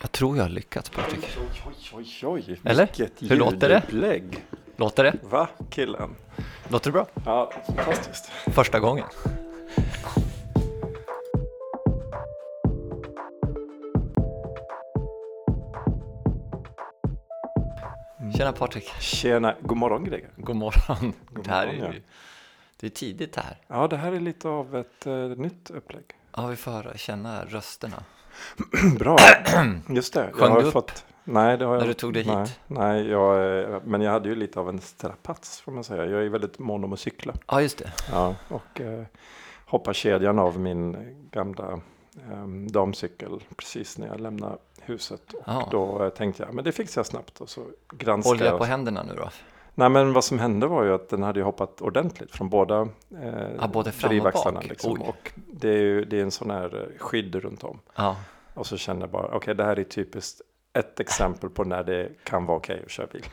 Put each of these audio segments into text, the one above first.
Jag tror jag har lyckats Patrik. Oj, oj, oj. Eller? Hur låter det? Låter det? Va, killen? Låter det bra? Ja, fantastiskt. Första gången. Tjena Patrik. Tjena, god morgon Greger. God morgon. God det här är morgon, ju det är tidigt det här. Ja, det här är lite av ett eh, nytt upplägg. Ja, vi får höra, känna rösterna. Bra, just det. Sjöng har du upp fått... Nej, det har jag när du tog dig nej, hit? Nej, jag, eh, men jag hade ju lite av en strapats får man säga. Jag är väldigt mån om att cykla. Ja, just det. Ja, och eh, hoppar kedjan av min gamla eh, damcykel precis när jag lämnar huset. Och Ja. då eh, tänkte jag, men det fixar jag snabbt. Och så granskar Olja jag. på händerna nu då? Nej, men vad som hände var ju att den hade hoppat ordentligt från båda eh, Ja, både fram och bak. Liksom. Och det är ju det är en sån här eh, skydd runt om. Ja, Och så kände jag bara, okej, det här är typiskt ett exempel på när det kan vara okej att köra bil.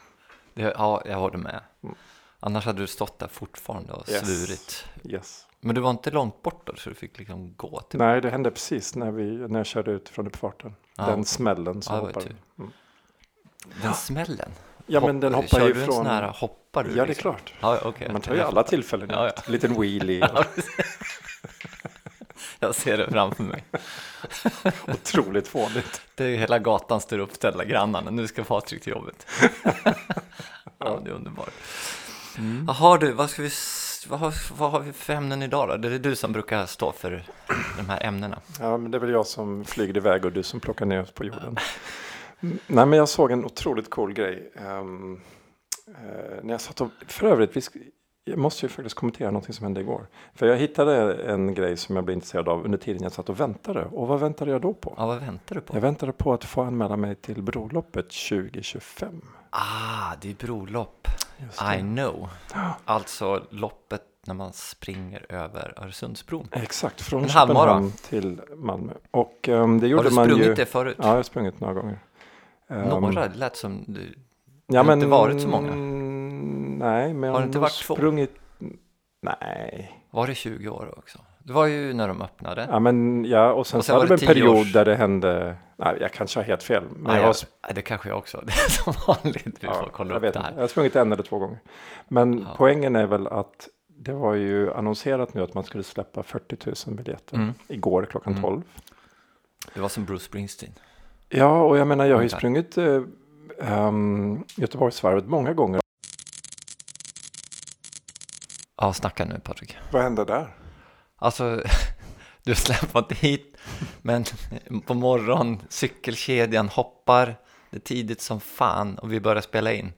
det, ja, jag håller med. Mm. Annars hade du stått där fortfarande och Yes. svurit. Yes. Men du var inte långt bort då, så du fick liksom gå till... Nej, det hände precis när, vi, när jag körde ut från uppfarten. Ja. Den smällen som Ja, tur. Mm. Den smällen? Ja, men den hoppar Kör ju från... sån här, hoppar du? Ja, det är liksom? klart. Ja, okej. Man tar ju alla tillfällen. Ja, Ja, Liten wheelie. Precis. Jag ser det framför mig. Otroligt fånigt. Det är hela gatan står uppställda grannarna. Nu ska Patrik till jobbet. ja, det är underbart. Mm. Jaha du, vad, ska vi, vad, har, vad har vi för ämnen idag då? Det är du som brukar stå för de här ämnena. Ja, men det är väl jag som flyger iväg och du som plockar ner oss på jorden. Nej, men jag såg en otroligt cool grej. ehm, eh, när jag satt och, för övrigt, vi jag måste ju faktiskt kommentera någonting som hände igår. För jag hittade en grej som jag blev intresserad av under tiden jag satt och väntade. Och vad väntade jag då på? Ja, vad väntar du på? Jag väntade på att få anmäla mig till Broloppet 2025. Ah, det är brolopp. I know. Alltså loppet när man springer över Öresundsbron. Exakt, från. Köpenhamn till Malmö. Och ehm, det gjorde Har du man sprungit ju... det förut? Ja, jag har sprungit några gånger. Ehm, Några, det lät som du... Ja, har inte varit så många? Nej, men Har det inte varit två? sprungit... Nej. Var det 20 år också? Det var ju när de öppnade. Ja, men ja, och sen, Och sen hade det en period års- där det hände... Nej, jag kanske har helt fel. Men Nej, jag, jag, det kanske jag också. Det är som vanligt. Vi får kolla jag upp vet det inte. här. Jag har sprungit en eller två gånger. Men Ja. poängen är väl att det var ju annonserat nu att man skulle släppa 40 000 biljetter. Mm. Igår klockan Mm. 12. Det var som Bruce Springsteen. Ja, och jag menar jag har ju sprungit eh, um, Göteborgsvarvet många gånger. Ja, snacka nu Patrik. Vad hände där? Alltså, du släpper inte hit, men på morgon, cykelkedjan hoppar, det är tidigt som fan och vi börjar spela in.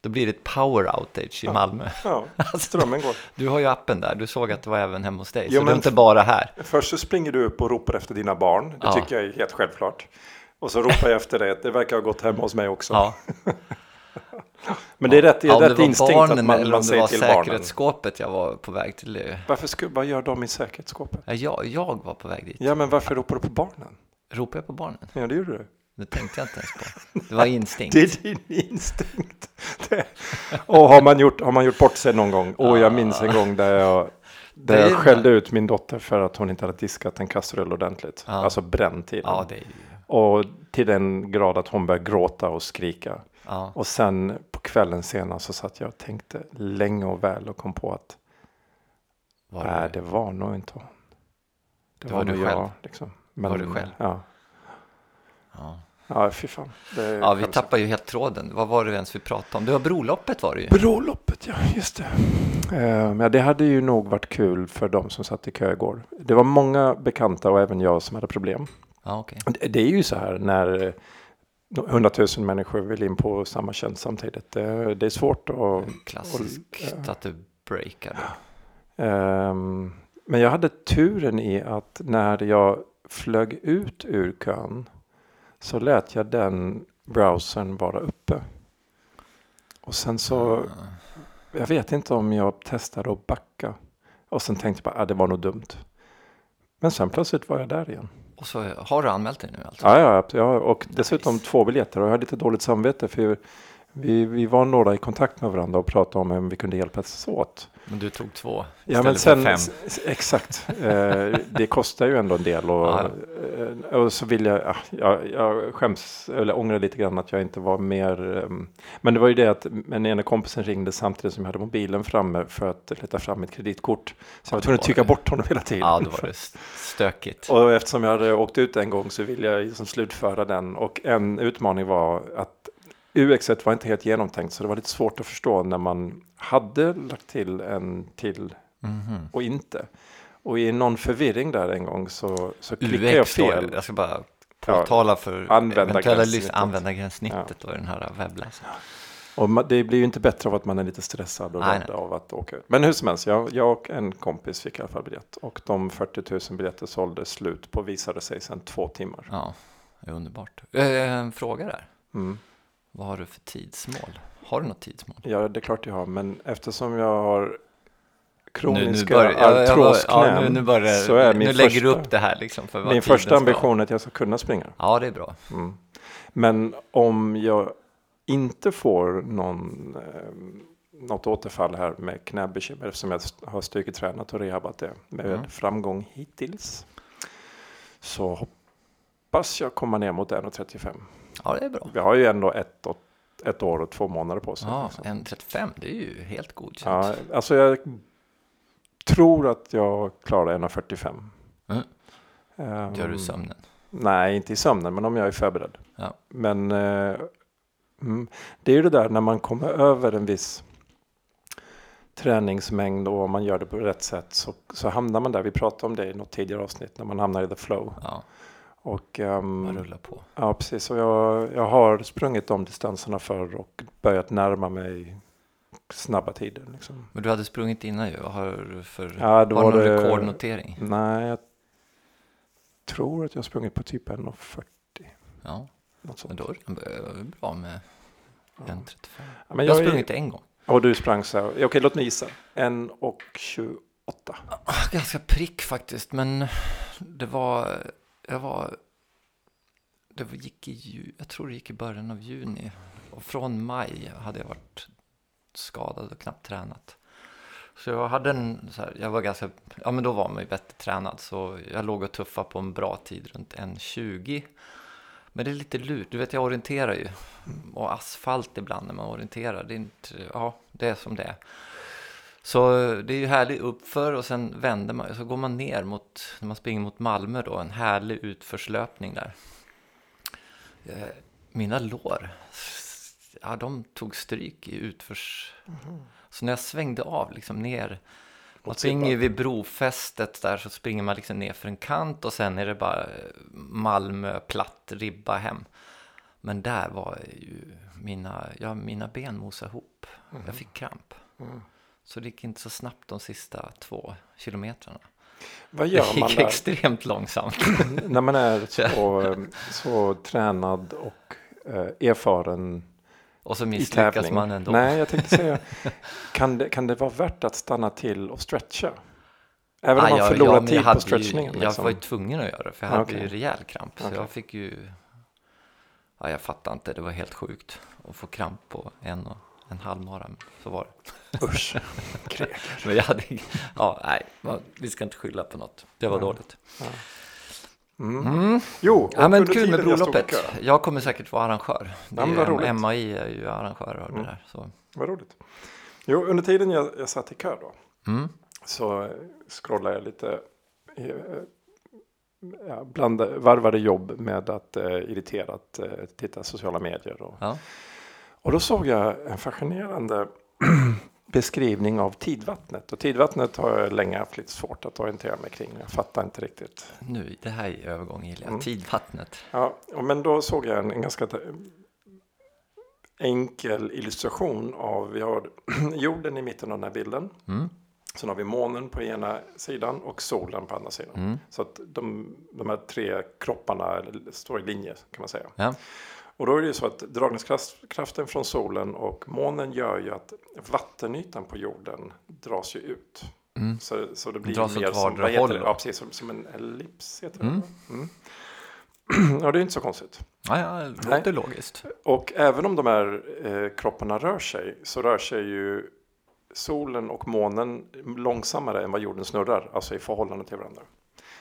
Då blir det ett power outage i Malmö. Ja, strömmen går. Du har ju appen där, du såg att det var även hemma hos dig, Jo, så du men- är inte bara här. Först så springer du upp och ropar efter dina barn. Det Ja. tycker jag är helt självklart. Och så ropar jag efter det. Det verkar ha gått hemma hos mig också. Ja. Men det är rätt, det Ja, om det rätt var instinkt barnen att man, eller man om det säger var till barnen. säkerhetsskåpet jag var på väg till. det. Varför skulle, vad gör de i säkerhetsskåpet? Ja, Jag, jag var på väg dit. Ja, men varför ropar du på barnen? Ropade jag på barnen? Ja, det gjorde du. Det tänkte jag inte ens på. Det var instinkt. Det är din instinkt. Det. Och har man, gjort, har man gjort bort sig någon gång? Och jag minns en gång där jag, där Det är- jag skällde ut min dotter för att hon inte hade diskat en kastrull ordentligt. Ja. Alltså bränt till. Ja, det är ju... Och till den grad att hon började gråta och skrika. Ja. Och sen på kvällen senare så satt jag och tänkte länge och väl och kom på att Var nej, det, var nog inte hon. Det, Det var, var du själv. jag. Liksom. Men, var du själv? Ja, ja. ja fy fan. Ja, vi tappar ju helt tråden. Vad var det ens vi pratade om? Det var broloppet var det ju. Broloppet, ja just det. Eh, men det hade ju nog varit kul för de som satt i kö igår. Det var många bekanta och även jag som hade problem. Ja, okej. Det, det är ju så här när eh, hundratusen människor vill in på samma tjänst samtidigt. Det, det är svårt att... Klassiskt och- att det breakade. Ehm, men jag hade turen i att när jag flög ut ur kön så lät jag den browsern vara uppe. Och sen så, jag vet inte om jag testade att backa. Och sen tänkte jag bara, ah, det var nog dumt. Men sen plötsligt var jag där igen. Och så har du anmält dig nu alltså? Ja, ja, ja och dessutom två biljetter. Och jag har lite dåligt samvete för Vi, vi var några i kontakt med varandra och pratade om om vi kunde hjälpas åt. Men du tog två Ja, men sen, för fem. exakt. Eh, det kostar ju ändå en del. Och, eh, och så vill jag, ja, jag, skäms, eller ångrar lite grann att jag inte var mer. ehm, men det var ju det att den ena kompisen ringde samtidigt som jag hade mobilen framme för att leta fram mitt kreditkort. Så jag var tvungen att trycka bort honom hela tiden. Ja, då var det st- stökigt. Och eftersom jag hade åkt ut en gång så ville jag liksom slutföra den. Och en utmaning var att UXet var inte helt genomtänkt så det var lite svårt att förstå när man hade lagt till en till Mhm. och inte. Och i någon förvirring där en gång så, så klickade jag UX då, fel. jag ska bara påtala för användargränssnittet. eventuella användargränssnittet då i den här webbläsaren. Och det blir ju inte bättre av att man är lite stressad och Nej, rädd nej. av att åka. Men hur som helst, jag, jag och en kompis fick i alla fall biljett. Och de 40 000 biljetter såldes slut på visade sig sedan två timmar. Ja, underbart. Eh, En fråga där. Mm. Vad har du för tidsmål? Har du något tidsmål? Ja, det är klart jag har. Men eftersom jag har kroniska artrosknän så är min nu lägger du första- upp det här liksom för vad min första ambition är att jag ska kunna springa. Ja, det är bra. Mm. Men om jag inte får någon, eh, något återfall här med knäbekymmer eftersom jag har styrketränat och rehabat det med Mm. framgång hittills. Så hoppas jag komma ner mot 1,35. Ja, det är bra. Vi har ju ändå ett, ett år och två månader på sig. Ja, liksom. en 35, det är ju helt godkänt. ja, alltså jag tror att jag klarar 1,45. Mm. Ehm, Gör du sömnen? Nej, inte i sömnen, men om jag är förberedd. Ja. Men eh, mm, det är ju det där när man kommer över en viss träningsmängd och om man gör det på rätt sätt så, så hamnar man där. Vi pratade om det i något tidigare avsnitt när man hamnar i the flow. Ja, Och, ehm, man rullar på. ja, precis. Och jag, jag har sprungit de distanserna förr och börjat närma mig snabba tider. Liksom. Men du hade sprungit innan ju. Har du för Ja, då har du någon det- rekordnotering? Nej, jag tror att jag har sprungit på typ 1,40. Ja, Något men sånt. då är det bra med Ja. 1,35. Ja, men Jag har är- sprungit en gång. Och du sprang så här. Okej, låt mig gissa. 1,28. Ganska prick faktiskt, men det var, jag var, det gick i, ju- jag tror det gick i början av juni. Och från maj hade jag varit skadad och knappt tränat. Så jag hade en, så här, jag var ganska, ja men då var man ju bättre tränad. Så jag låg och tuffade på en bra tid runt 1.20. Men det är lite lurt, du vet jag orienterar ju. Och asfalt ibland när man orienterar, det är inte, ja det är som det är. Så det är ju härligt uppför och sen vänder man, så går man ner mot, när man springer mot Malmö då, en härlig utförslöpning där. Eh, Mina lår, ja de tog stryk i utförs... Så när jag svängde av liksom ner, man springer ju vid brofästet där så springer man liksom ner för en kant och sen är det bara eh, Malmö platt ribba hem. Men där var ju mina, ja, mina ben mosade ihop. Jag fick kramp. Mm. Så det gick inte så snabbt de sista två kilometrarna. Vad Det gör man gick där extremt långsamt. när man är så, så tränad och eh, erfaren Och så misslyckas man ändå. Nej, jag tänkte säga, kan det, kan det vara värt att stanna till och stretcha? Även om Ah, man förlorar ja, tid på stretchningen? Ju, liksom. Jag var ju tvungen att göra det, för jag hade Okej. ju rejäl kramp. Så Okej. jag fick ju... Ja, jag fattar inte, det var helt sjukt att få kramp på en och en halv mara. men Så var det. Usch. Men jag hade... Ja, nej, vi ska inte skylla på något. Det var Ja. dåligt. Mm. Mm. Jo, Ja, men kul med jag broloppet. Jag kommer säkert vara arrangör. Det Ja, är roligt. MAI är ju arrangör av Mm. det där. Så. Vad roligt. Jo, under tiden jag, jag satt i kö då. Mm. så scrollar jag lite. eh, Ja, bland, varvade jobb med att eh, irriterat eh, titta sociala medier. Och, Ja. Och då såg jag en fascinerande beskrivning av tidvattnet. Och tidvattnet har jag länge haft lite svårt att orientera mig kring. Jag fattar inte riktigt. Nu, det här är övergång gillar jag. Mm. Tidvattnet. Ja, men då såg jag en, en ganska enkel illustration av, vi har jorden i mitten av den här bilden. Mm. Sen har vi månen på ena sidan och solen på andra sidan. Mm. Så att de, de här tre kropparna står i linje kan man säga. Ja. Och då är det ju så att dragningskraften från solen och månen gör ju att vattenytan på jorden dras ju ut. Mm. Så, så det blir Dras mer som, vad heter? Ja, precis, som, som en ellips. Heter Mm. det. Mm. ja, det är inte så konstigt. Ja, ja, det Nej. låter logiskt. Och även om de här eh, kropparna rör sig så rör sig ju solen och månen långsammare än vad jorden snurrar, alltså i förhållande till varandra.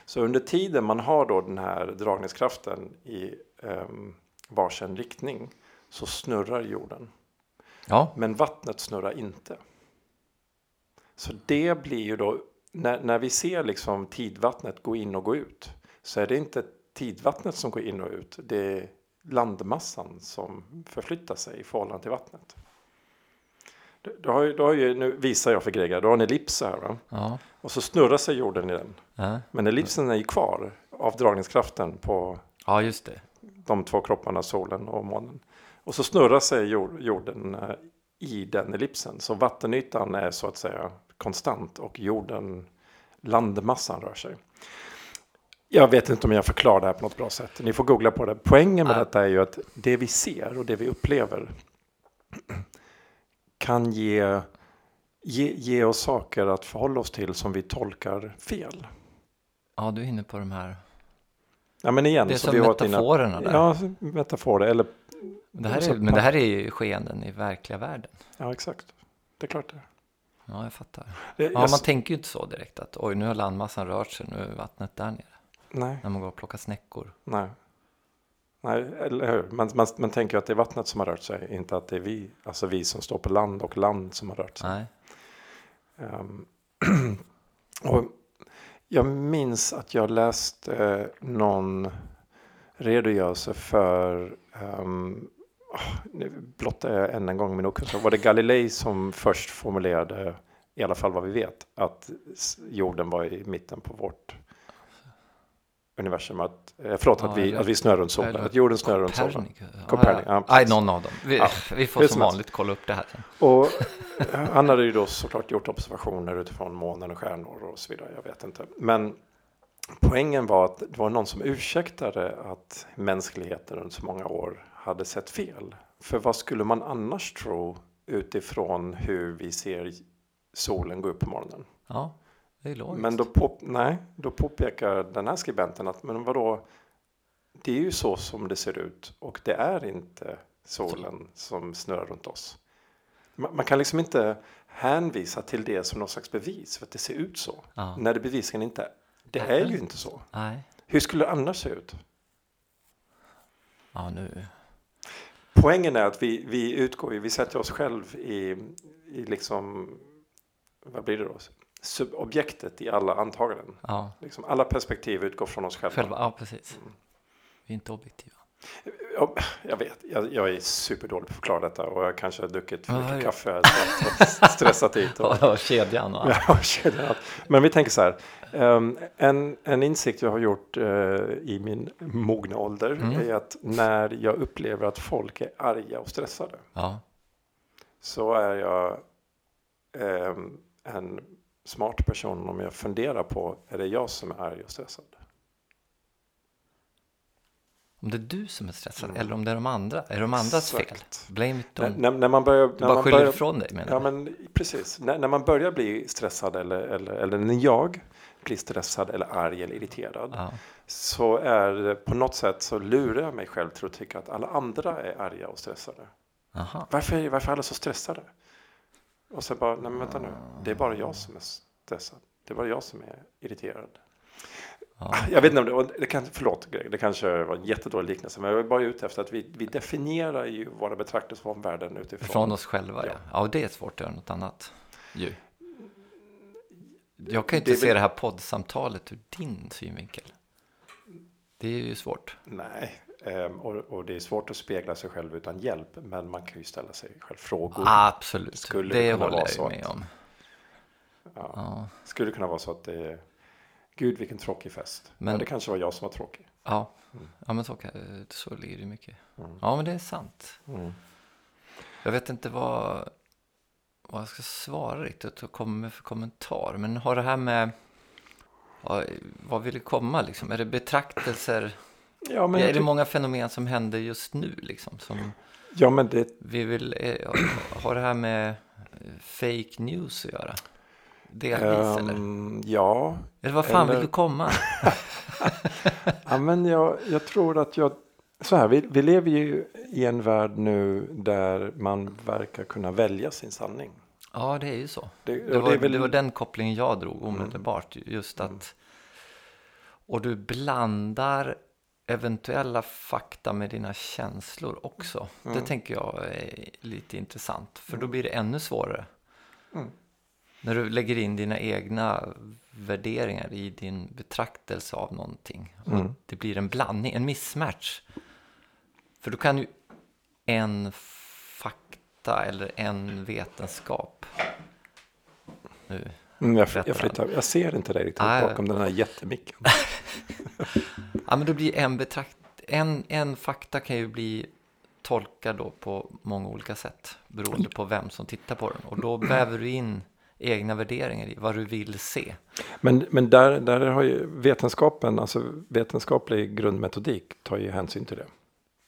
Så under tiden man har då den här dragningskraften i um, varsin riktning så snurrar jorden. Ja, Men vattnet snurrar inte. Så det blir ju då, när, när vi ser liksom tidvattnet gå in och gå ut, så är det inte tidvattnet som går in och ut, det är landmassan som förflyttar sig i förhållande till vattnet. Du, du har ju, du har ju, nu visar jag för Greger, du har en ellips här va? ja, och så snurrar sig jorden i den. ja. Men ellipsen är ju kvar av dragningskraften på ja just det. De två kropparna, solen och månen. Och så snurrar sig jord, jorden eh, i den ellipsen. Så vattenytan är så att säga konstant och jorden, landmassan rör sig. Jag vet inte om jag förklarar det här på något bra sätt. Ni får googla på det. Poängen med detta är ju att det vi ser och det vi upplever kan ge, ge, ge oss saker att förhålla oss till som vi tolkar fel. Ja, du är inne på de här. Ja, men igen, Det är så som vi metaforerna där. Ja, metaforer. Eller, Det här är, men det här är ju skeenden i verkliga världen. ja, exakt. Det är klart det. Ja, jag fattar. Det- Ja, jag- man tänker ju inte så direkt att oj, nu har landmassan rört sig, nu är vattnet där nere. Nej, När man går och plockar snäckor. nej. Nej, eller hur? Man, man, man tänker att det är vattnet som har rört sig, inte att det är vi, alltså vi som står på land och land som har rört sig. Nej. Ehm, och jag minns att jag läste eh, någon redogörelse för um, nu blottar jag än en gång min okunskap. Var det Galilei som först formulerade, i alla fall vad vi vet, att jorden var i mitten på vårt universum? Att, eh, förlåt, Ja, att, vi, att vi snurrar runt solen, att jorden snurrar runt solen. Copernicus. Ja, ja, någon av dem. Vi, Ja, vi får som vanligt kolla upp det här sen. Och eh, han hade ju då såklart gjort observationer utifrån månen och stjärnor och så vidare. Jag vet inte. Men poängen var att det var någon som ursäktade att mänskligheten under så många år hade sett fel. För vad skulle man annars tro utifrån hur vi ser solen gå upp på morgonen? Ja, det är logiskt. Men då, på, nej, då påpekar den här skribenten att men vadå, det är ju så som det ser ut och det är inte solen som snurrar runt oss. Man, man kan liksom inte hänvisa till det som någon slags bevis för att det ser ut så. Ja. När det bevisligen inte, det Nej. är ju inte så. Nej. Hur skulle det annars se ut? Ja, nu. Poängen är att vi, vi utgår, vi sätter oss själv i, i liksom, vad blir det då? Subobjektet i alla antaganden. Ja, Liksom alla perspektiv utgår från oss själva. själva. Ja, precis. Mm. Vi är inte objektiva. Ja, jag vet, jag, jag är superdålig på att förklara detta och jag kanske har druckit för mycket ja. kaffe och stressat hit. Och, Ja, kedjan och. Ja, kedjan. Men vi tänker så här. ehm, en, en insikt jag har gjort eh, i min mogna ålder Mm. är att när jag upplever att folk är arga och stressade Ja, så är jag ehm, en smart person om jag funderar på är det jag som är arg och stressad? om det är du som är stressad Mm. eller om det är de andra. Är det de andras fel? Blame it När, on. när, när man börjar, Du när bara man skyller börjar, ifrån dig menar Ja, men precis. När, när man börjar bli stressad eller, eller, eller när jag blir stressad eller arg eller irriterad Ja, så är på något sätt så lurar jag mig själv till att tycka att alla andra är arga och stressade. aha. Varför varför är alla så stressade? Och sen bara, nej men vänta nu, det är bara jag som är stressad. Det är bara jag som är irriterad. Ja. Jag vet inte om det, det kan, förlåt Greg, det kanske var en jättedålig liknelse, men jag är bara ute efter att vi, vi definierar ju våra betraktelser om världen utifrån Från oss själva, ja. Ja. Ja, och det är svårt att göra något annat. Ju. Jag kan ju Det inte är se väl- det här poddsamtalet ur din synvinkel. Det är ju svårt. Nej, och, och det är svårt att spegla sig själv utan hjälp, men man kan ju ställa sig själv frågor. Absolut, Skulle det det håller jag ju att- med om. Ja. Ja, Skulle det kunna vara så att det är, gud vilken tråkig fest. Men- ja, det kanske var jag som var tråkig. ja. ja men så, så ligger det mycket. Mm. Ja, men det är sant. Mm. Jag vet inte vad, vad jag ska svara riktigt och komma med för kommentar. Men har det här med, vad vill komma liksom? Är det betraktelser? Ja, men är det många fenomen som händer just nu liksom? Som ja, men det, vi vill, eh, har det här med eh, fake news att göra? delvis eller? Ehm, ja, Eller vad fan eller- vill du komma? ja men jag, jag tror att jag... Så här, vi, vi lever ju i en värld nu där man verkar kunna välja sin sanning. Ja, det är ju så. Det, Det var, det väl- det var den kopplingen jag drog omedelbart. Just att... Och du blandar eventuella fakta med dina känslor också. Det tänker jag är lite intressant. För då blir det ännu svårare. Mm. När du lägger in dina egna värderingar i din betraktelse av någonting. Mm. Det blir en blandning, en mismatch. För då kan ju en fakta eller en vetenskap. Nu. Mm, jag, jag, flyttar, jag ser inte dig riktigt Nej. bakom den här jättemicken. Ja, men då blir en betrakt... En, en fakta kan ju bli tolkad då på många olika sätt. Beroende på vem som tittar på den. Och då väver du in egna värderingar i vad du vill se. Men, men där, där har ju vetenskapen, alltså vetenskaplig grundmetodik tar ju hänsyn till det.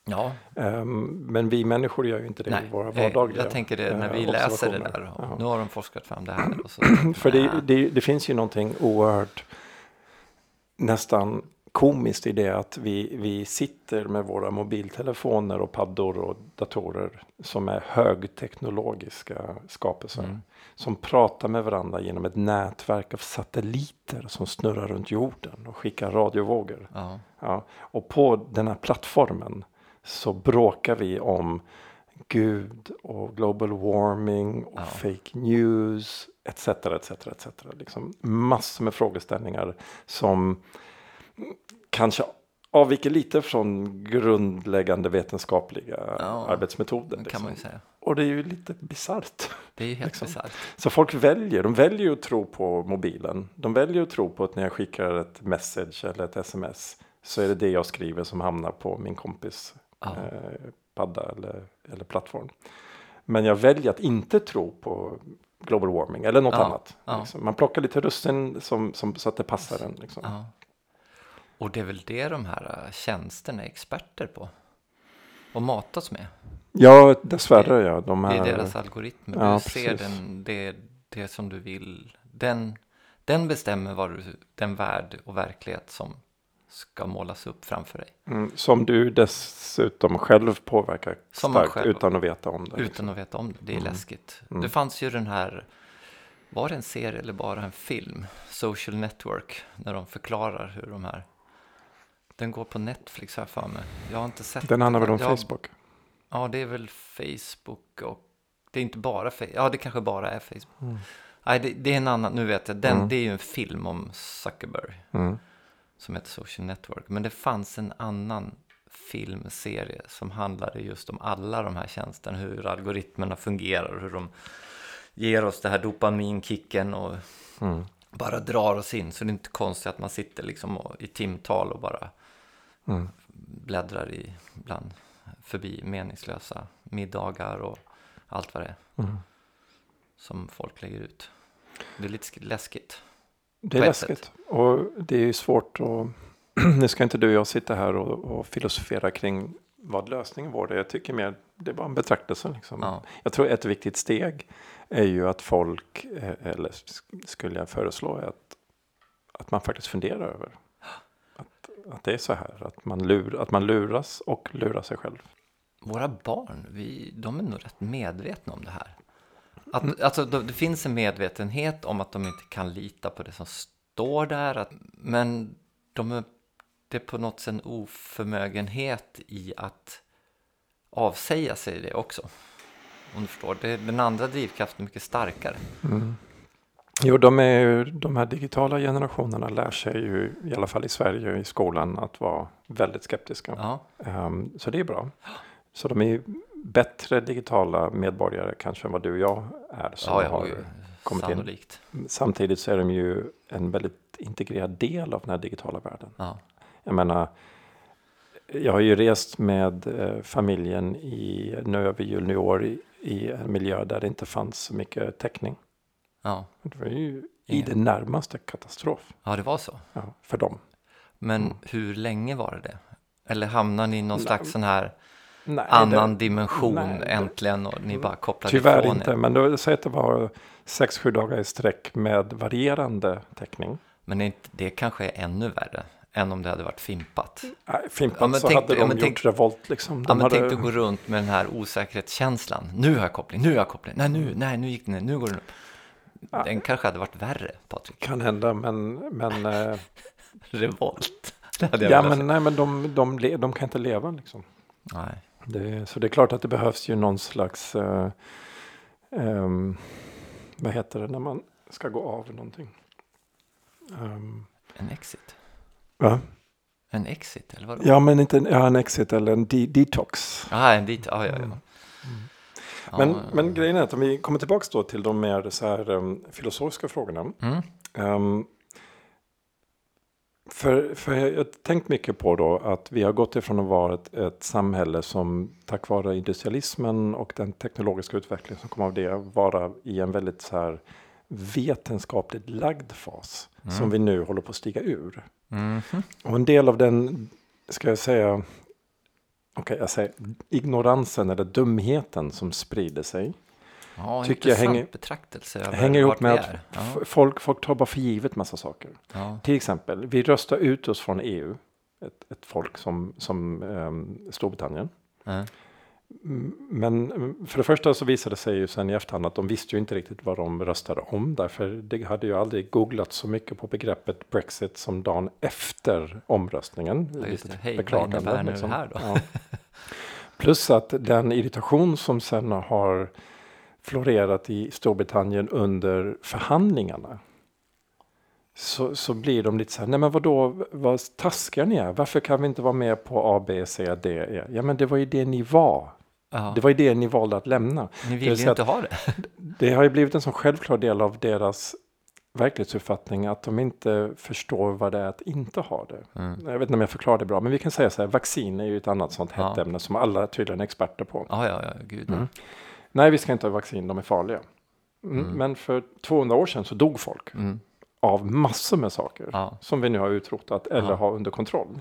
Ja, Ehm, men vi människor gör ju inte det i våra eh, vardagliga jag tänker det när eh, vi läser det där. Ja. Nu har de forskat fram det här. Och så, För det, Nej. det, det finns ju någonting oerhört nästan komiskt i det att vi, vi sitter med våra mobiltelefoner och paddor och datorer som är högteknologiska skapelser. Mm. Som pratar med varandra genom ett nätverk av satelliter som snurrar runt jorden och skickar radiovågor. Ja, Ja, och på den här plattformen så bråkar vi om Gud och global warming och Ja. fake news etc. etc, etc. Liksom massor med frågeställningar som kanske avviker lite från grundläggande vetenskapliga Ja, arbetsmetoder. Liksom. Och det är ju lite bisarrt. Det är ju helt Liksom. bisarrt. Så folk väljer, de väljer att tro på mobilen. De väljer att tro på att när jag skickar ett message eller ett sms så är det det jag skriver som hamnar på min kompis. Eh, padda eller, eller plattform. Men jag väljer att inte tro på global warming eller något Ja, annat. ja. Liksom. Man plockar lite russin som, som, så att det passar en. Liksom. Ja. Och det är väl det de här äh, tjänsterna är experter på. Och matas med. Ja, dessvärre ja. De Det här, är deras algoritmer. Ja, du ser precis. den, det, det som du vill. Den, den bestämmer vad du, den värld och verklighet som ska målas upp framför dig. mm, som du dessutom själv påverkar Som starkt själv- utan att veta om det. liksom. Utan att veta om det. Det är Mm. läskigt. Mm. Det fanns ju den här, var det en serie eller bara en film? Social Network, när de förklarar hur de här, den går på Netflix jag för mig. Jag har inte sett Den handlar väl om Ja, Facebook? Ja, det är väl Facebook och det är inte bara Facebook. Ja, det kanske bara är Facebook. Mm. Nej, det, det är en annan, nu vet jag. Den, Mm. Det är ju en film om Zuckerberg Mm. Som heter Social Network. Men det fanns en annan filmserie som handlade just om alla de här tjänsterna. Hur algoritmerna fungerar, hur de ger oss det här dopaminkicken och Mm. bara drar oss in. Så det är inte konstigt att man sitter liksom och, i timtal och bara Mm. bläddrar i bland förbi meningslösa middagar och allt vad det är Mm. som folk lägger ut. Det är lite sk- läskigt. Det är ett sätt. läskigt. Och det är ju svårt att... nu ska inte du och jag sitta här och, och filosofera kring vad lösningen var. Det. Jag tycker mer det är bara en betraktelse. Liksom. Ja, Jag tror ett viktigt steg är ju att folk, eh, eller sk- skulle jag föreslå, att, att man faktiskt funderar över att, att det är så här. Att man, lur, att man luras och lurar sig själv. våra barn, vi, de är nog rätt medvetna om det här. Att, alltså, det, finns en medvetenhet om att de inte kan lita på det som står där. Att, men de är, det är på något sätt en oförmögenhet i att avsäga sig det också. Om du förstår. Det, den andra drivkraften är mycket starkare. Jo, de, är ju, de här digitala generationerna lär sig ju, i alla fall i Sverige i skolan, att vara väldigt skeptiska. Ja, Ehm, så det är bra. Så de är bättre digitala medborgare kanske än vad du och jag är. Som ja, ja har kommit in. sannolikt. Samtidigt så är de ju en väldigt integrerad del av den här digitala världen. Ja, Jag menar, jag har ju rest med eh, familjen i, nu över jul nyår i, i en miljö där det inte fanns så mycket täckning. ja. Det var ju i det närmaste katastrof ja, det var så. ja, för dem. Men Mm. hur länge var det det? Eller hamnade ni i någon slags sån här Nej, annan det- dimension nej, det- äntligen och ni bara kopplade Tyvärr ifrån inte, er. men då, säg att det var sex, sju dagar i sträck med varierande täckning. Men det kanske är ännu värre än om det hade varit fimpat. Nej, Fimpat Ja, men så tänk- hade ja, de men gjort tänk- revolt liksom. Ja, De men hade, tänk dig gå runt med den här osäkerhetskänslan. Nu har jag koppling, nu har jag koppling. Nej, nu, nej, nu gick den ner, nu går den upp. Den kanske hade varit värre, Patrik. Kan hända, men, men, eh, Revolt. Ja, men, nej, men de, de, le- de kan inte leva liksom. Nej. Det, så det är klart att det behövs ju någon slags, eh, ehm, vad heter det när man ska gå av någonting? Um, En exit. va? En exit, eller vadå? Ja, men inte en, ja, en exit eller en de, detox. Ah, en dit, ja, ja, ja. Mm. Ja, Men, ja. men grejen är att om vi kommer tillbaka då till de mer så här, um, filosofiska frågorna. Mm. Ehm, för, för jag har tänkt mycket på då att vi har gått ifrån att vara ett, ett samhälle som tack vare industrialismen och den teknologiska utvecklingen som kom av det vara i en väldigt så här vetenskapligt lagd fas som vi nu håller på att stiga ur. Mhm. Och en del av den, ska jag säga, okej jag säger ignoransen eller dumheten som sprider sig. Ja, Tycker jag hänger- betraktelse över hänger ihop med att Ja, folk, folk tar bara för givet massa saker. ja. Till exempel, vi röstar ut oss från EU. Ett, ett folk som, som ehm, Storbritannien. Mm, Men för det första så visade det sig ju sen i efterhand att de visste ju inte riktigt vad de röstade om. Därför det hade ju aldrig googlat så mycket på begreppet Brexit som dagen efter omröstningen. Ja, just det. Hej, vad nu liksom. det här då? Ja. Plus att den irritation som sen har florerat i Storbritannien under förhandlingarna. Så, så blir de lite så här, nej men vadå, vad taskiga ni är. Varför kan vi inte vara med på A, B, C, D, E? Ja men det var ju det ni var. Ja. Det var ju det ni valde att lämna. Ni det vill vill ju inte ha det. Det har ju blivit en sån självklar del av deras verklighetsuppfattning att de inte förstår vad det är att inte ha det. Mm. Jag vet inte om jag förklarar det bra, men vi kan säga så här, vaccin är ju ett annat sånt hett Ja. ämne som alla tydligen är experter på. Ja, ja, ja, gud. Mm. Nej, vi ska inte ha vaccin, de är farliga. Mm. Men för 200 år sedan så dog folk Mm. av massor med saker Ja. som vi nu har utrotat eller Ja. har under kontroll.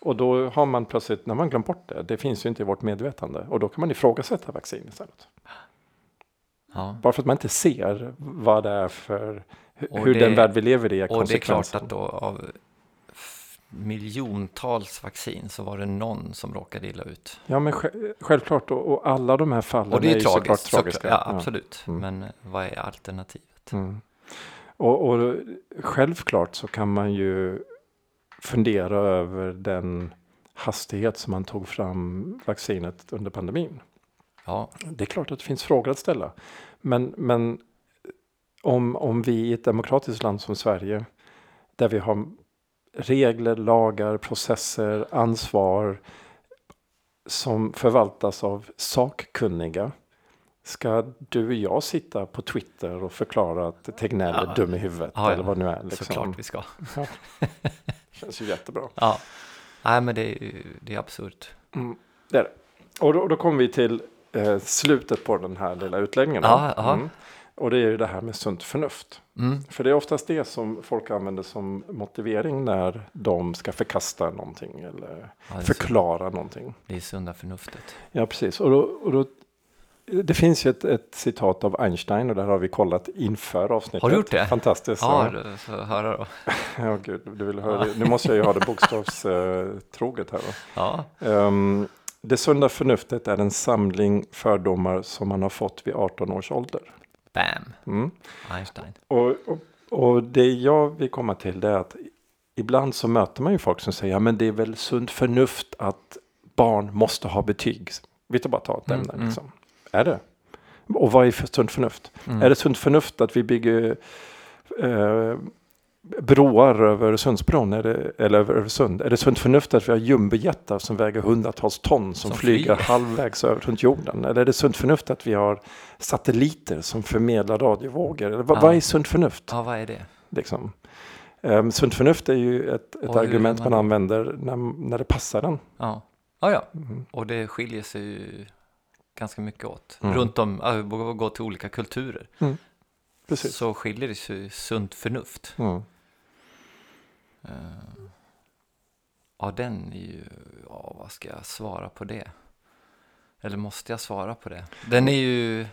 Och då har man plötsligt, när man glömt bort det, det finns ju inte i vårt medvetande. Och då kan man ifrågasätta vaccin istället. Ja. Bara för att man inte ser vad det är för, hur det- den värld vi lever i är Och det är klart att då av miljontals vaccin så var det någon som råkade illa ut. Ja, men sj- självklart. Och, och alla de här fallen Och det är såklart tragiskt, såklart. tragiska. Ja, absolut. Mm. Men eh, vad är alternativet? Mm. Och, och självklart så kan man ju fundera över den hastighet som man tog fram vaccinet under pandemin. Ja, Det är klart att det finns frågor att ställa. Men, men om, om vi i ett demokratiskt land som Sverige, där vi har regler, lagar, processer, ansvar som förvaltas av sakkunniga, ska du och jag sitta på Twitter och förklara att Tegnell är Ja. dum i huvudet Ja, ja. eller vad nu är? Liksom. såklart vi ska. känns ju jättebra. Ja. Nej, men det är, det är absurt. Mm, det är det. Och då, då kommer vi till eh, slutet på den här lilla utläggningen. Ja, ja. Mm. Och det är ju det här med sunt förnuft. Mm. För det är oftast det som folk använder som motivering när de ska förkasta någonting eller Ja, förklara någonting. det är sunda förnuftet. Ja, precis. Och då, och då, det finns ju ett, ett citat av Einstein och där har vi kollat inför avsnittet. Har du gjort det? Fantastiskt. Ja, det- så höra då. ja gud, du vill höra det. Nu måste jag ju ha det bokstavstroget här. Då. Ja, Ehm, det sunda förnuftet är en samling fördomar som man har fått vid 18 års ålder. Bam, Mm. Einstein. Och, och, och det jag vill komma till det är att ibland så möter man ju folk som säger men det är väl sunt förnuft att barn måste ha betyg. Vi tar bara ta ett Mm, ämne. mm. Liksom. Är det? Och vad är för sunt förnuft? Mm. Är det sunt förnuft att vi bygger eh, broar över Öresundsbron det, eller över Öresund? Är det sunt förnuft att vi har jumbojättar som väger hundratals ton som, Som flyger flyger. halvvägs över runt jorden? Eller är det sunt förnuft att vi har satelliter som förmedlar radiovågor? Eller vad, Ja. vad är sunt förnuft? Ja, vad är det? Liksom? Um, sunt förnuft är ju ett, ett argument man man använder när, när det passar den. Ja, ja, ja. Mm. och det skiljer sig ju ganska mycket åt. Mm. Runt om, vi gå till olika kulturer. Precis. Så skiljer det sig sunt förnuft. Mm. Eh, Ja, den är ju, ja, vad ska jag svara på det? Eller måste jag svara på det? Den är ju...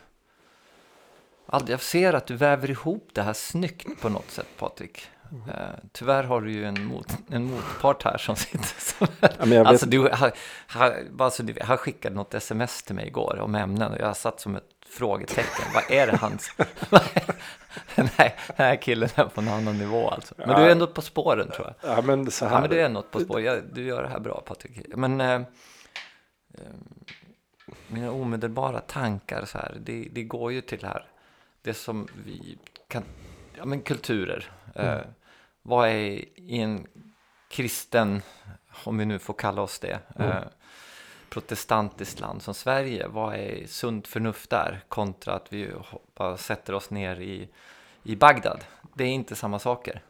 Jag ser att du väver ihop det här snyggt på något sätt, Patrik. Eh, tyvärr har du ju en, mot, en motpart här som sitter som... Ja, vet, Alltså, du, han, han, bara så du vet, han skickade något sms till mig igår om ämnen och jag satt som ett frågetecken. Vad är det hans... här, den här killen är på en annan nivå alltså. Men du är ändå på spåren tror jag. ja, men så här. Ja, men du är något på spår. Jag, du gör det här bra, Patrik. Men eh, eh, mina omedelbara tankar så här, det, det går ju till här, det som vi kan, ja men kulturer. Eh, vad är i en kristen, om vi nu får kalla oss det, eh, protestantiskt land som Sverige, vad är sunt förnuft där kontra att vi bara sätter oss ner i, i Bagdad? Det är inte samma saker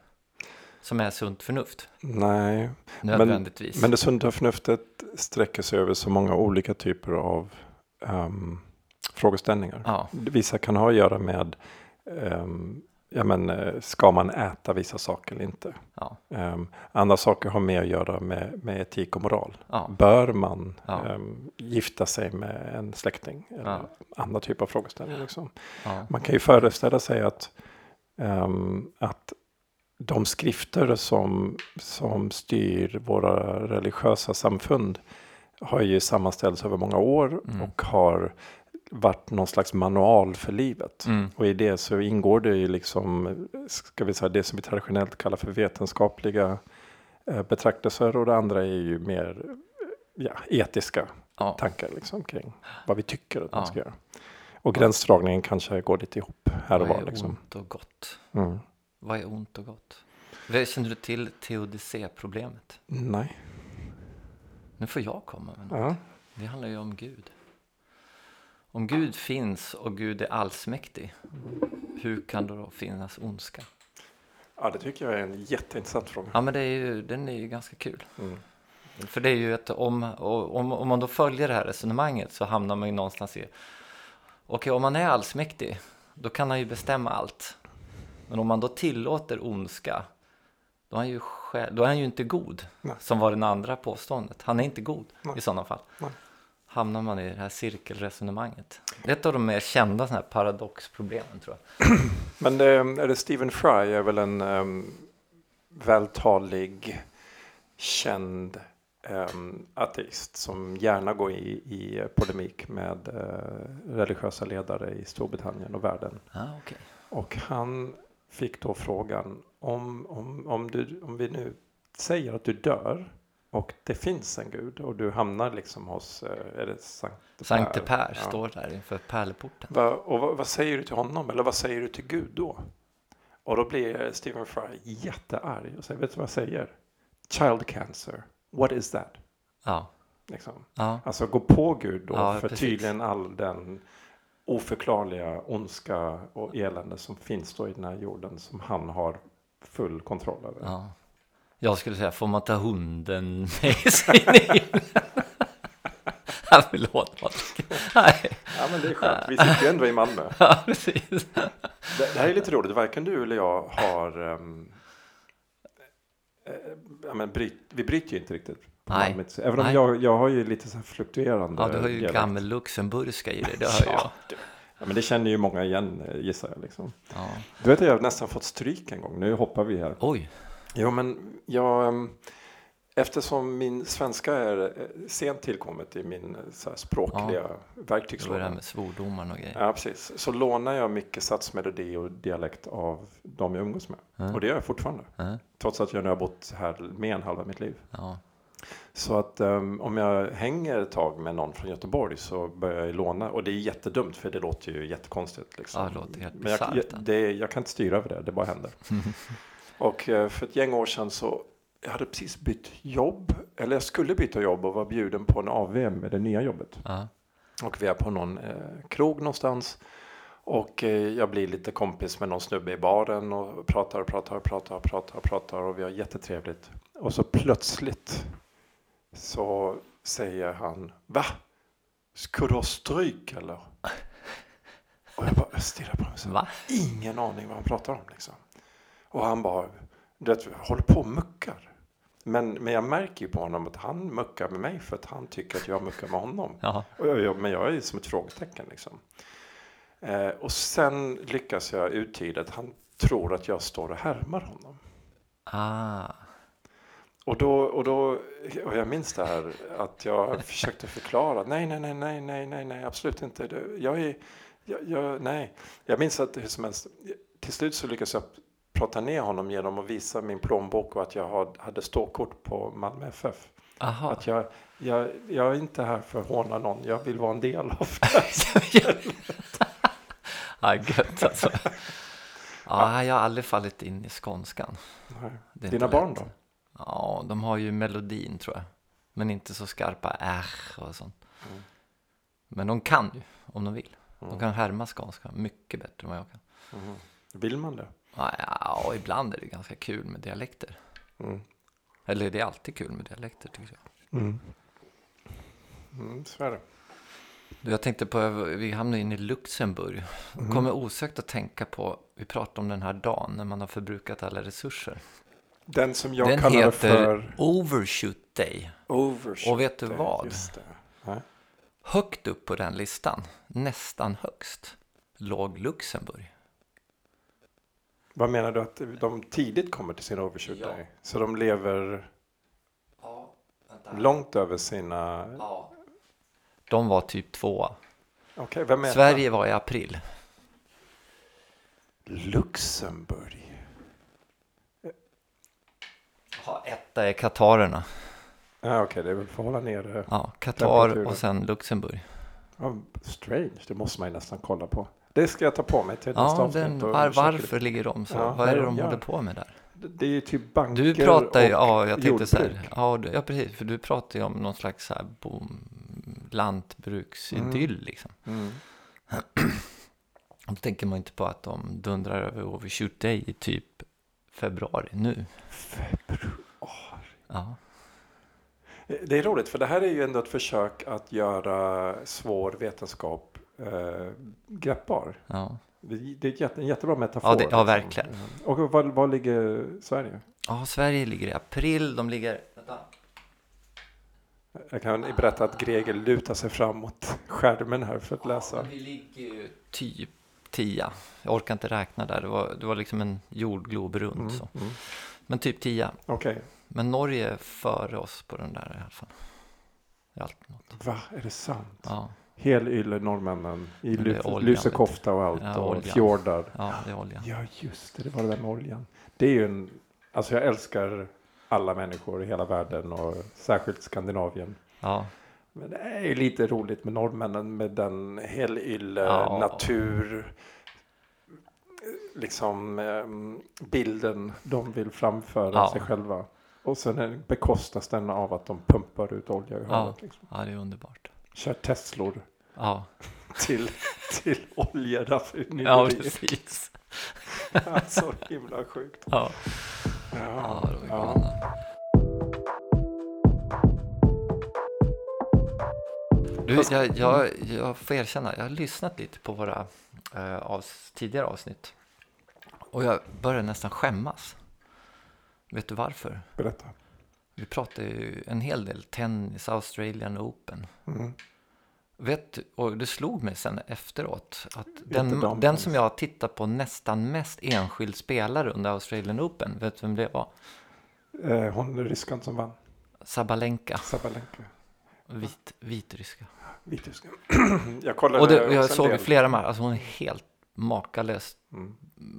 som är sunt förnuft Nej, nödvändigtvis. men det sunda förnuftet sträcker sig över så många olika typer av ehm, frågeställningar. ja, Vissa kan ha att göra med ehm, ja, men, eh, ska man äta vissa saker eller inte? ja, Ehm, andra saker har mer att göra med, med etik och moral. ja, Bör man Ja. ehm, gifta sig med en släkting? Eller andra typer av frågeställningar. Liksom. Man kan ju föreställa sig att, ehm, att de skrifter som, som styr våra religiösa samfund har ju sammanställts över många år Mm. och har varit någon slags manual för livet. mm, Och i det så ingår det ju liksom, ska vi säga, det som vi traditionellt kallar för vetenskapliga eh, betraktelser och det andra är ju mer ja, etiska ja, tankar liksom kring vad vi tycker att man Ja. ska göra. Och gränsdragningen kanske går lite ihop här och vad var. är Liksom. ont och gott? Mm. Vad är ont och gott? Vad- Känner du till teodicé-problemet? Nej. Nu får jag komma med något. Ja. Det handlar ju om Gud. Om Gud finns och Gud är allsmäktig, hur kan det då finnas ondska? ja, det tycker jag är en jätteintressant fråga. Ja, men det är ju, den är ju ganska kul. Mm. För det är ju att om, om, om man då följer det här resonemanget så hamnar man ju någonstans i, okej om man är allsmäktig, då kan han ju bestämma allt. Men om man då tillåter ondska, då är han ju, själv, då är han ju inte god, Nej. som var det andra påståendet. Han är inte god Nej. i sådana fall. Nej. Hamnar man i det här cirkelresonemanget. Det är ett av de mer kända sådana här paradoxproblemen tror jag. Men det, är det Stephen Fry är väl en um, vältalig, känd um, ateist som gärna går i, i polemik med eh, religiösa ledare i Storbritannien och världen. Ja, okej. Och han fick då frågan om, om, om, du, om vi nu säger att du dör och det finns en gud och du hamnar liksom hos, eh, är det Sankte Sankte Per Ja. står där inför pärleporten. Va, och vad, vad säger du till honom? Eller vad säger du till Gud då? Och då blir Stephen Fry jättearg och säger, vet du vad jag säger? Child cancer, what is that? Ja, Liksom. ja, Alltså gå på Gud då Ja, för precis. tydligen all den oförklarliga ondska och elände som finns då i den här jorden som han har full kontroll över. ja. Jag skulle säga, får man ta hunden med sig in? Ja, förlåt Patrik. Nej, Ja men det är skönt, vi sitter ju ändå i Malmö. ja, precis. Det, det här är lite roligt, varken du eller jag har um, ja, men bryt, vi bryter ju inte riktigt. på Nej. Malmö. Även om Nej. jag, jag har ju lite så här fluktuerande Ja, du har ju dialekt. gammel luxemburgska i dig, det jag. Ja, du- ja, men det känner ju många igen eh, gissar jag. Liksom. Ja. Du vet att jag har nästan fått stryk en gång, nu hoppar vi här. Oj, Jo, men jag, ehm, eftersom min svenska är eh, sent tillkommet i min eh, språkliga det var det verktygslåda. med svordomar och grejer. Ja, precis. Så lånar jag mycket satsmelodi och dialekt av de jag umgås med. Mm. Och det gör jag fortfarande. Ja, Trots att jag nu har bott här mer än halva mitt liv. ja, Så att ehm, om jag hänger ett tag med någon från Göteborg så börjar jag låna. Och det är jättedumt för det låter ju jättekonstigt. Liksom. Ja, det låter helt Men jag, jag, ja. det, jag kan inte styra över det, det bara händer. och eh, för ett gäng år sedan så jag hade precis bytt jobb. Eller jag skulle byta jobb och var bjuden på en AV med det nya jobbet. ja, Och vi är på någon eh, krog någonstans. Och eh, jag blir lite kompis med någon snubbe i baren och pratar och pratar och pratar och pratar och pratar och vi har jättetrevligt. Och så plötsligt så säger han Va? Ska du ha stryk eller? Och jag bara stirrar på honom. Va? Ingen aning vad han pratar om liksom. Och han bara, du vet, håller på och muckar. Men, men jag märker ju på honom att han muckar med mig för att han tycker att jag muckar med honom. Och jag, jag, men jag är som ett frågetecken liksom. Eh, och sen lyckas jag uttyda att han tror att jag står och härmar honom. Ah. Och då, och då, och jag minns det här att jag försökte förklara. Nej, nej, nej, nej, nej, nej, nej, absolut inte. Det- Jag är, jag, jag, nej. Jag minns att hur som helst, till slut så lyckades jag prata ner honom genom att visa min plånbok och att jag had- hade ståkort på Malmö FF. Aha. Att jag, jag, jag är inte här för att håna någon, jag vill vara en del av det. ja, gött alltså. Ja, jag har aldrig fallit in i skånskan. Nej. Dina barn lätt. då? Ja, de har ju melodin tror jag. Men inte så skarpa R och sånt. Mm. Men de kan ju, om de vill. De Mm. kan härma skånska mycket bättre än vad jag kan. Mhm. Vill man det? Ja, ibland är det ganska kul med dialekter. Mm. Eller det är alltid kul med dialekter tycker jag. Mm. Mm, så är det. Du, Jag tänkte på, vi hamnade in i Luxemburg. Mm. Kommer osökt att tänka på, vi pratade om den här dagen när man har förbrukat alla resurser. Den som jag den kallar heter för Overshoot Day. overshoot. Och vet du vad? Just det. Nej. Högt upp på den listan, nästan högst, låg Luxemburg. Vad menar du att de tidigt kommer till sin overshoot Ja. day? Så de lever Ja, vänta. långt över sina... Ja. De var typ tvåa. Är Sverige var i april. Luxemburg. Ja, etta är Katarerna. Ja, Okej, det är väl för att hålla nere. Ja, Qatar och sen Luxemburg. Ja, strange, det måste man ju nästan kolla på. Det ska jag ta på mig till nästa Ja, avsnitt. den, var, varför ligger de så? Ja, Vad är det de gör. håller på med där? Det- Det är ju typ banker Du pratar ju, och ja jag tänkte så här, ja, du- ja precis, för du pratar ju om någon slags så här boom, lantbruksidyll liksom. Mm. Då tänker man inte på att de dundrar över Overshoot Day i typ februari nu. Februari. Ja, Det är roligt för det här är ju ändå ett försök att göra svår vetenskap eh, greppbar. ja. Det, det är jätte, en jättebra metafor. Ja, det- ja, verkligen. Och var, var ligger Sverige? ja, Sverige ligger i april, de ligger... Vänta. Jag kan berätta att Greger lutar sig fram mot skärmen här för att läsa. Ja, vi ligger ju typ tia. Jag orkar inte räkna där, det var, det var liksom en jordglob runt Mm, så. mm. Men typ tia. Okej, Men Norge är före oss på den där i alla fall. Alltid något. va? Är det sant? Ja, Helylle norrmännen i det lusekofta och allt Ja, och oljan. fjordar. ja det är olja. Ja, just det. Det var den där oljan. Det är ju en... Alltså jag älskar alla människor i hela världen och särskilt Skandinavien. Ja, Men det är ju lite roligt med norrmännen med den helylle, Ja. natur, liksom ehm, bilden de vill framföra Ja. sig själva. Och sen bekostas den av att de pumpar ut olja i Ja. havet. Liksom. ja, det är underbart. Kör Teslor Ja, till, till oljeraffinaderier. ja precis. Ja, så himla sjukt. Ja, Ja, ja galna. Du, jag, jag, jag får erkänna, jag har lyssnat lite på våra eh, avs, tidigare avsnitt. Och jag börjar nästan skämmas. Vet du varför? Berätta. Vi pratar ju en hel del tennis, Australian Open. Mm. Vet, och det slog mig sen efteråt att den, de den som jag har tittat på nästan mest enskild spelare under Australian Open, vet du vem det var? Eh, hon ryskan som vann. Sabalenka, Sabalenka. vit, vitryska. Vitryska. jag kollade Och, det, jag såg flera matcher, alltså hon är helt makalös. Mm.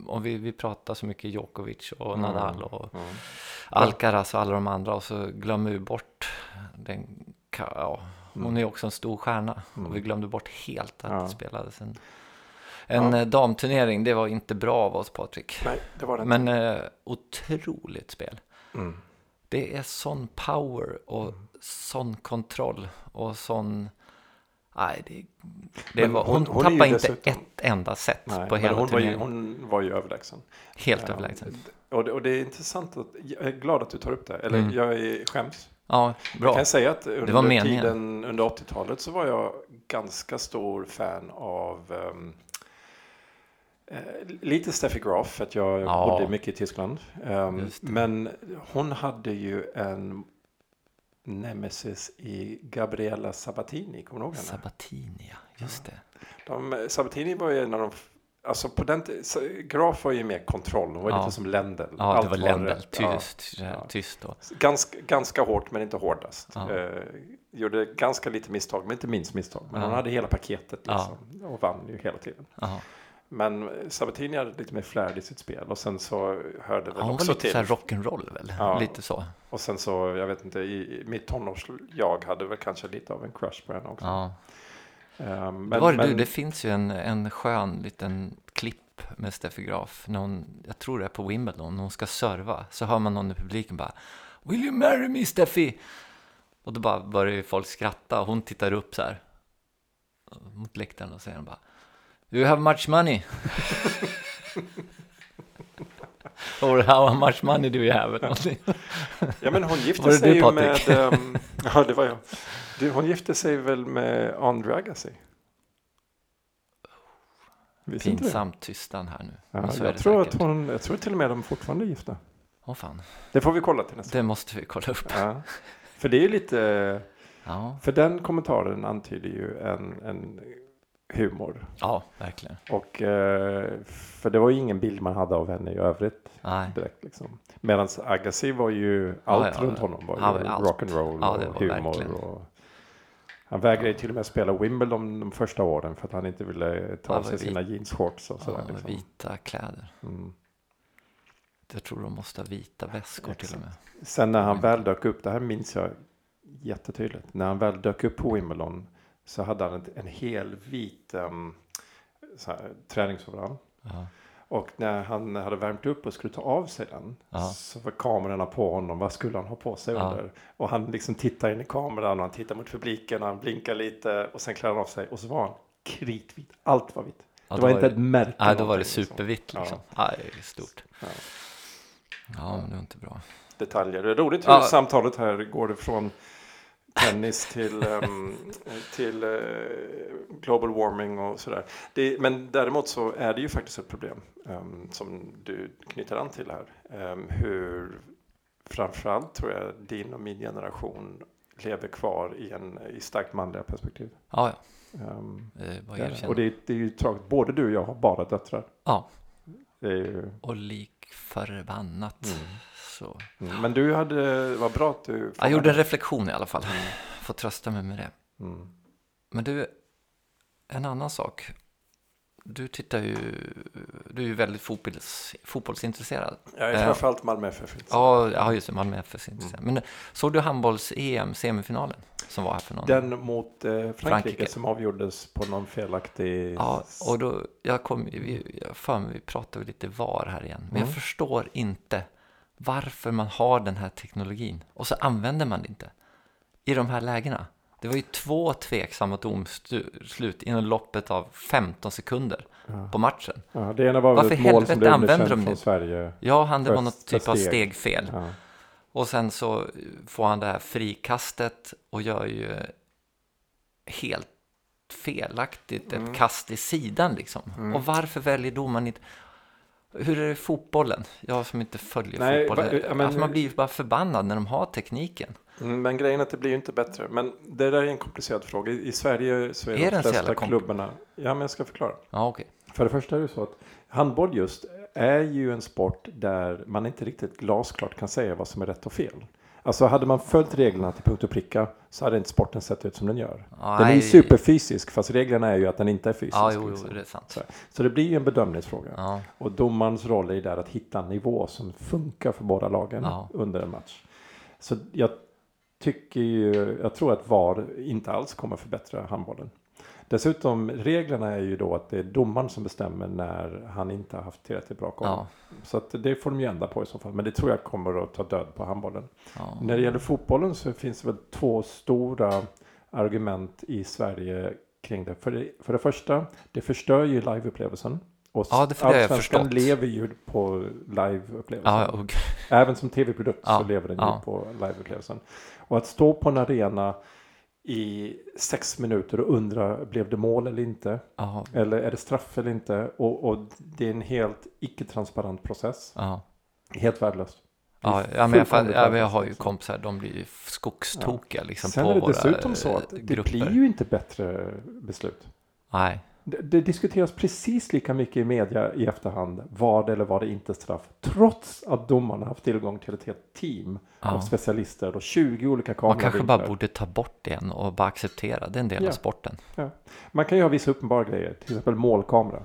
Och vi, vi pratar så mycket Djokovic och Mm. Nadal och Mm. Alcaraz och alla de andra och så glömmer vi bort den, ja, hon Mm. är också en stor stjärna. Mm. Och vi glömde bort helt att Ja. det spelades en, en Ja. eh, damturnering. Det var inte bra av oss Patrik. Nej, det var det Men eh, otroligt spel. Mm. Det är sån power och sån kontroll och sån... Nej, det, det var, hon- hon, hon tappade inte dessutom- ett enda set Nej, på hela hon var, ju, turneringen. hon var ju överlägsen. Helt Ja, överlägsen. Och det, och det är intressant att, jag är glad att du tar upp det. Eller Mm. jag är, skäms. Ja, Jag bra. kan säga att under tiden under 80-talet så var jag ganska stor fan av um, Eh, lite Steffi Graf, för att jag Ja. bodde mycket i Tyskland. Det. men hon hade ju en nemesis i Gabriella Sabatini, kommer du ihåg henne? Sabatini, ja. Just det. De, Sabatini var ju en av de, alltså på den Graf var ju mer kontroll, hon var Ja. lite som Lendl. Ja, Allt det var Lendl. rätt. Ja. Tyst, Ja. tyst då. Ganska, ganska hårt men inte hårdast. Ja. Eh, gjorde ganska lite misstag, men inte minst misstag. Men Ja. hon hade hela paketet liksom, och vann ju hela tiden. Men Sabatini hade lite mer flärd i sitt spel och sen så hörde väl Ja, hon var också lite till. rock'n'roll väl? Ja. Lite så. Och sen så, jag vet inte, i, i mitt tonårs-jag hade väl kanske lite av en crush på henne också. Ja. Ehm, Men, var det, men, du, det finns ju en, en skön liten klipp med Steffi Graf. När hon, jag tror det är på Wimbledon, när hon ska serva. Så hör man någon i publiken bara Will you marry me Steffi? Och då bara börjar ju folk skratta och hon tittar upp så här mot läktaren och säger bara you have much money? Or how much money do you have? Ja men hon gifte sig du, ju Patrik? med, ehm, ja det var jag. Du, hon gifte sig väl med Andre Agassi? Det? Pinsamt tystnad här nu. Ja, så jag, tror säkert. att hon, jag tror till och med de fortfarande är gifta. Åh fan, Det får vi kolla till nästa det måste vi kolla upp. Ja. För det är ju lite, Ja, för den kommentaren antyder ju en, en humor. ja verkligen. Och eh, för det var ju ingen bild man hade av henne i övrigt Nej. direkt liksom. Medan Agassi var ju, allt ja, runt ja. honom var ju rock'n'roll Ja, och humor. verkligen. Och, han vägrade till och med spela Wimbledon de första åren för att han inte ville ta av sig sina jeansshorts och sådär. Liksom. vita kläder. Mm. Jag tror de måste ha vita väskor till och med. Sen när han väl dök upp, det här minns jag jättetydligt. När han väl dök upp på Wimbledon så hade han en, hel vit um, här, träningsoverall. Ja. Och när han hade värmt upp och skulle ta av sig den Ja. så var kamerorna på honom. Vad skulle han ha på sig Ja. under? Och han liksom tittar in i kameran och han tittar mot publiken och han blinkar lite och sen klär han av sig och så var han kritvit. Allt var vitt. Ja, det var inte det- ett märke. Nej, då var det liksom. supervitt liksom. Ja. det är stort. Ja. Ja, men det var inte bra. detaljer. Det är roligt hur Ja. samtalet här går från tennis till, ehm, till eh, global warming och sådär. Det, men däremot så är det ju faktiskt ett problem ehm, som du knyter an till här. Um, hur framförallt tror jag din och min generation lever kvar i, en, i starkt manliga perspektiv. Ja, ja. Det var det och det, är- det är ju tragiskt. Både du och jag har bara döttrar. Ja, Det är ju, och lik förbannat. Mm. Så. mm. Men du hade, vad bra att du Jag gjorde en reflektion i alla fall. Får trösta mig med det. Mm. Men du, en annan sak. Du tittar ju, du är ju väldigt fotbolls, fotbollsintresserad. Jag är Ja. framförallt Malmö FF. Ja, ja just det, Malmö FF Mm. Men såg du handbolls-EM, semifinalen, som var här för någon? Den mot eh, Frankrike, Frankrike. som avgjordes på någon felaktig... Ja, och då, jag kom, vi, mig, vi pratade lite VAR här igen. Men Mm. jag förstår inte varför man har den här teknologin och så använder man det inte i de här lägena. Det var ju två tveksamma domslut inom loppet av 15 sekunder Ja. på matchen. Ja, det ena var väl Varför ett mål som helvete blev använder de från det? Sverige. Ja, han, det var något typ av steg. stegfel. Ja. Och sen så får han det här frikastet och gör ju helt felaktigt ett Mm. kast i sidan liksom. Mm. Och varför väljer domaren inte... Hur är det i fotbollen? Jag som inte följer Nej, fotboll. men- alltså man blir ju bara förbannad när de har tekniken. Mm, Men grejen är att det blir ju inte bättre. Men det där är en komplicerad fråga. I, Sverige så är, Är de flesta klubbarna... Ja, men jag ska förklara. Ja, okej. För det första är det så att handboll just är ju en sport där man inte riktigt glasklart kan säga vad som är rätt och fel. Alltså hade man följt reglerna till punkt och pricka så hade inte sporten sett ut som den gör. Ja, Den är ju superfysisk fast reglerna är ju att den inte är fysisk. Ja, jo, jo, liksom. det är sant. Så, så det blir ju en bedömningsfråga. Ja, Och domarens roll är ju där att hitta en nivå som funkar för båda lagen Ja. under en match. Så jag tycker ju, jag tror att VAR inte alls kommer förbättra handbollen. Dessutom, reglerna är ju då att det är domaren som bestämmer när han inte har haft tillräckligt bra koll. ja, Så att det får de ju ändra på i så fall. Men det tror jag kommer att ta död på handbollen. ja. När det gäller fotbollen så finns det väl två stora argument i Sverige kring det. För det, för det första, det förstör ju liveupplevelsen. Och Ja, det- har jag förstått. lever ju på liveupplevelsen. ja och, Även som tv-produkt så lever den ju på liveupplevelsen. Och att stå på en arena i sex minuter och undrar blev det mål eller inte? Ja, Eller är det straff eller inte? Och, och det är en helt icke-transparent process. ja. Helt värdelöst. Ja, ja, men jag, ja, jag har ju värdelöst. kompisar, de blir ju skogstokiga liksom Sen på är det våra dessutom så att eh, det grupper. blir ju inte bättre beslut. Nej, Det, det diskuteras precis lika mycket i media i efterhand. Vad eller vad det inte straff. Trots att domarna haft tillgång till ett helt team av ja. specialister och 20 olika man kameravinklar. kanske bara borde ta bort det igen och bara acceptera, det är en del Ja. av sporten. Man kan ju ha vissa uppenbara grejer. Till exempel målkamera.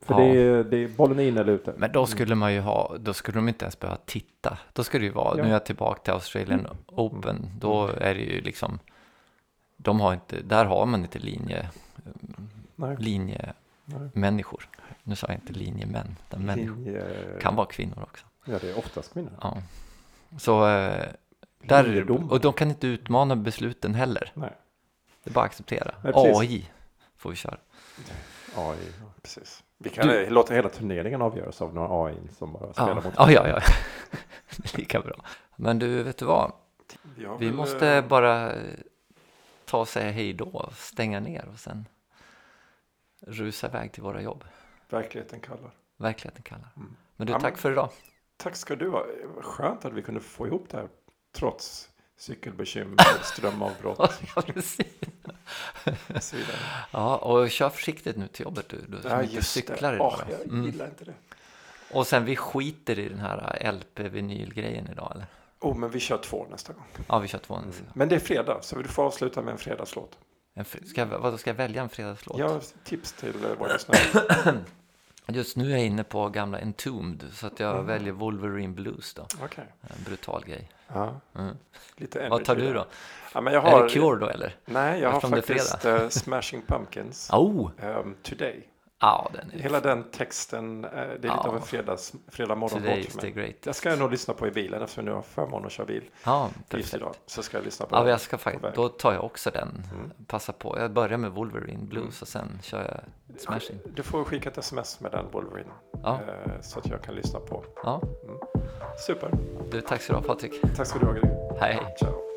För Ja. det, är, det är bollen är in eller ute. Men då skulle man ju ha, då skulle de inte ens behöva titta. Då skulle det ju vara, Ja. nu är jag tillbaka till Australian Open, då är det ju liksom, de har inte, där har man inte linje, Nej. linje Nej. människor. Nu sa jag inte linjemän, utan människor. Linje- Kan vara kvinnor också. Ja, det är oftast kvinnor. Ja. Så eh, där, och de kan inte utmana besluten heller. Nej. Det är bara att acceptera. Nej. AI får vi köra. AI, ja, precis. Vi kan Du- låta hela turneringen avgöras av någon AI som bara spelar Ja, mot ja, ja. ja. Lika bra. Men du, vet du vad? Vi, har Vi väl, måste eh, bara ta och säga hej då, stänga ner och sen rusa iväg till våra jobb. Verkligheten kallar. Verkligheten kallar. Mm. Men du, Ja, tack men- för idag. Tack ska du ha. Skönt att vi kunde få ihop det här trots cykelbekymmer, strömavbrott Ja, precis. så. Ja, och kör försiktigt nu till jobbet du, du som Ja, inte just cyklar idag. Åh, jag Mm. gillar inte det. Och sen vi skiter i den här LP-vinylgrejen idag eller? Oh, men vi kör två nästa gång. Ja, vi kör två nästa. Men det är fredag, så du får avsluta med en fredagslåt. En Ska jag, vadå, ska jag välja en fredagslåt? Har tips till eh, våra lyssnare. Just nu är jag inne på gamla Entombed, så att jag Mm. väljer Wolverine Blues då. Okej. En brutal grej. Ja, Mm. lite Vad tar du då? Ja, men jag Är har, det Cure då eller? Nej, jag har Eftersom är faktiskt eh, Smashing Pumpkins. Oh! ehm, today. Ja, den Hela den texten, eh, det är lite Ja. av en fredags, fredag morgon för mig. Jag ska nog lyssna på i bilen eftersom jag har förmånen att köra bil Ja, just idag. Så ska jag lyssna på Ja, den. jag ska faktiskt, då tar jag också den. Mm. Passa på. Jag börjar med Wolverine Blues och sen kör jag Smashing. Du får skicka ett sms med den Wolverine. Ja. eh, Så att jag kan lyssna på. Ja, Super. du, tack så du ha Patrik. Tack ska du ha Gry. Hej. Ciao.